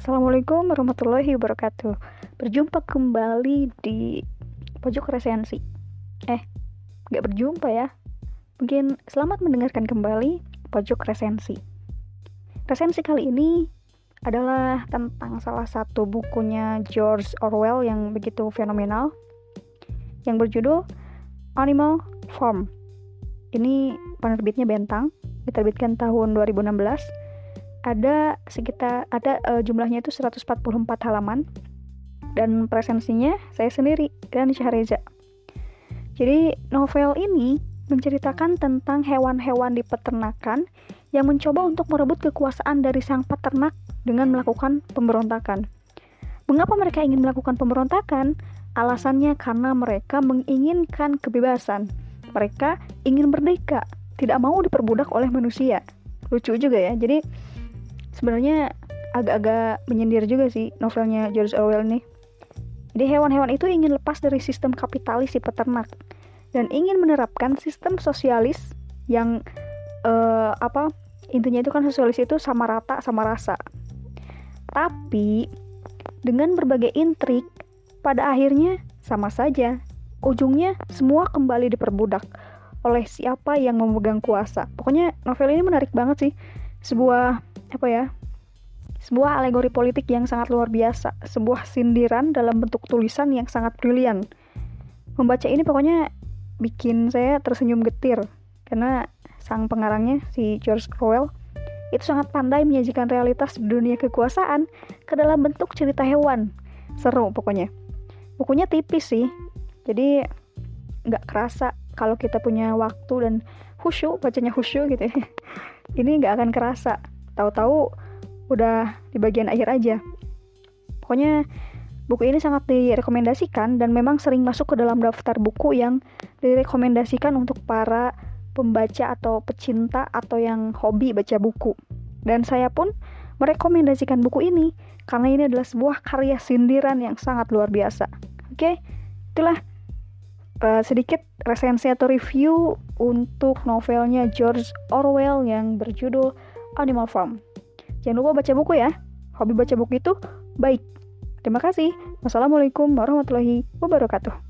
Assalamualaikum warahmatullahi wabarakatuh. Berjumpa kembali di pojok resensi. Eh, gak berjumpa ya. Mungkin selamat mendengarkan kembali pojok resensi. Resensi kali ini adalah tentang salah satu bukunya George Orwell yang begitu fenomenal yang berjudul Animal Farm. Ini penerbitnya Bentang, diterbitkan tahun 2016 ada sekitar ada uh, jumlahnya itu 144 halaman dan presensinya saya sendiri dan Syahreza. Jadi novel ini menceritakan tentang hewan-hewan di peternakan yang mencoba untuk merebut kekuasaan dari sang peternak dengan melakukan pemberontakan. Mengapa mereka ingin melakukan pemberontakan? Alasannya karena mereka menginginkan kebebasan. Mereka ingin merdeka, tidak mau diperbudak oleh manusia. Lucu juga ya. Jadi sebenarnya agak-agak menyindir juga sih novelnya George Orwell nih. Jadi hewan-hewan itu ingin lepas dari sistem kapitalis si peternak dan ingin menerapkan sistem sosialis yang uh, apa intinya itu kan sosialis itu sama rata sama rasa. Tapi dengan berbagai intrik pada akhirnya sama saja. Ujungnya semua kembali diperbudak oleh siapa yang memegang kuasa. Pokoknya novel ini menarik banget sih. Sebuah apa ya sebuah alegori politik yang sangat luar biasa sebuah sindiran dalam bentuk tulisan yang sangat brilian. Membaca ini pokoknya bikin saya tersenyum getir karena sang pengarangnya si George Orwell itu sangat pandai menyajikan realitas dunia kekuasaan ke dalam bentuk cerita hewan. Seru pokoknya. Bukunya tipis sih jadi nggak kerasa kalau kita punya waktu dan khusyuk bacanya khusyuk gitu ya. ini nggak akan kerasa tahu-tahu udah di bagian akhir aja. Pokoknya buku ini sangat direkomendasikan dan memang sering masuk ke dalam daftar buku yang direkomendasikan untuk para pembaca atau pecinta atau yang hobi baca buku. Dan saya pun merekomendasikan buku ini karena ini adalah sebuah karya sindiran yang sangat luar biasa. Oke itulah uh, sedikit resensi atau review untuk novelnya George Orwell yang berjudul Animal Farm. Jangan lupa baca buku ya. Hobi baca buku itu baik. Terima kasih. Wassalamualaikum warahmatullahi wabarakatuh.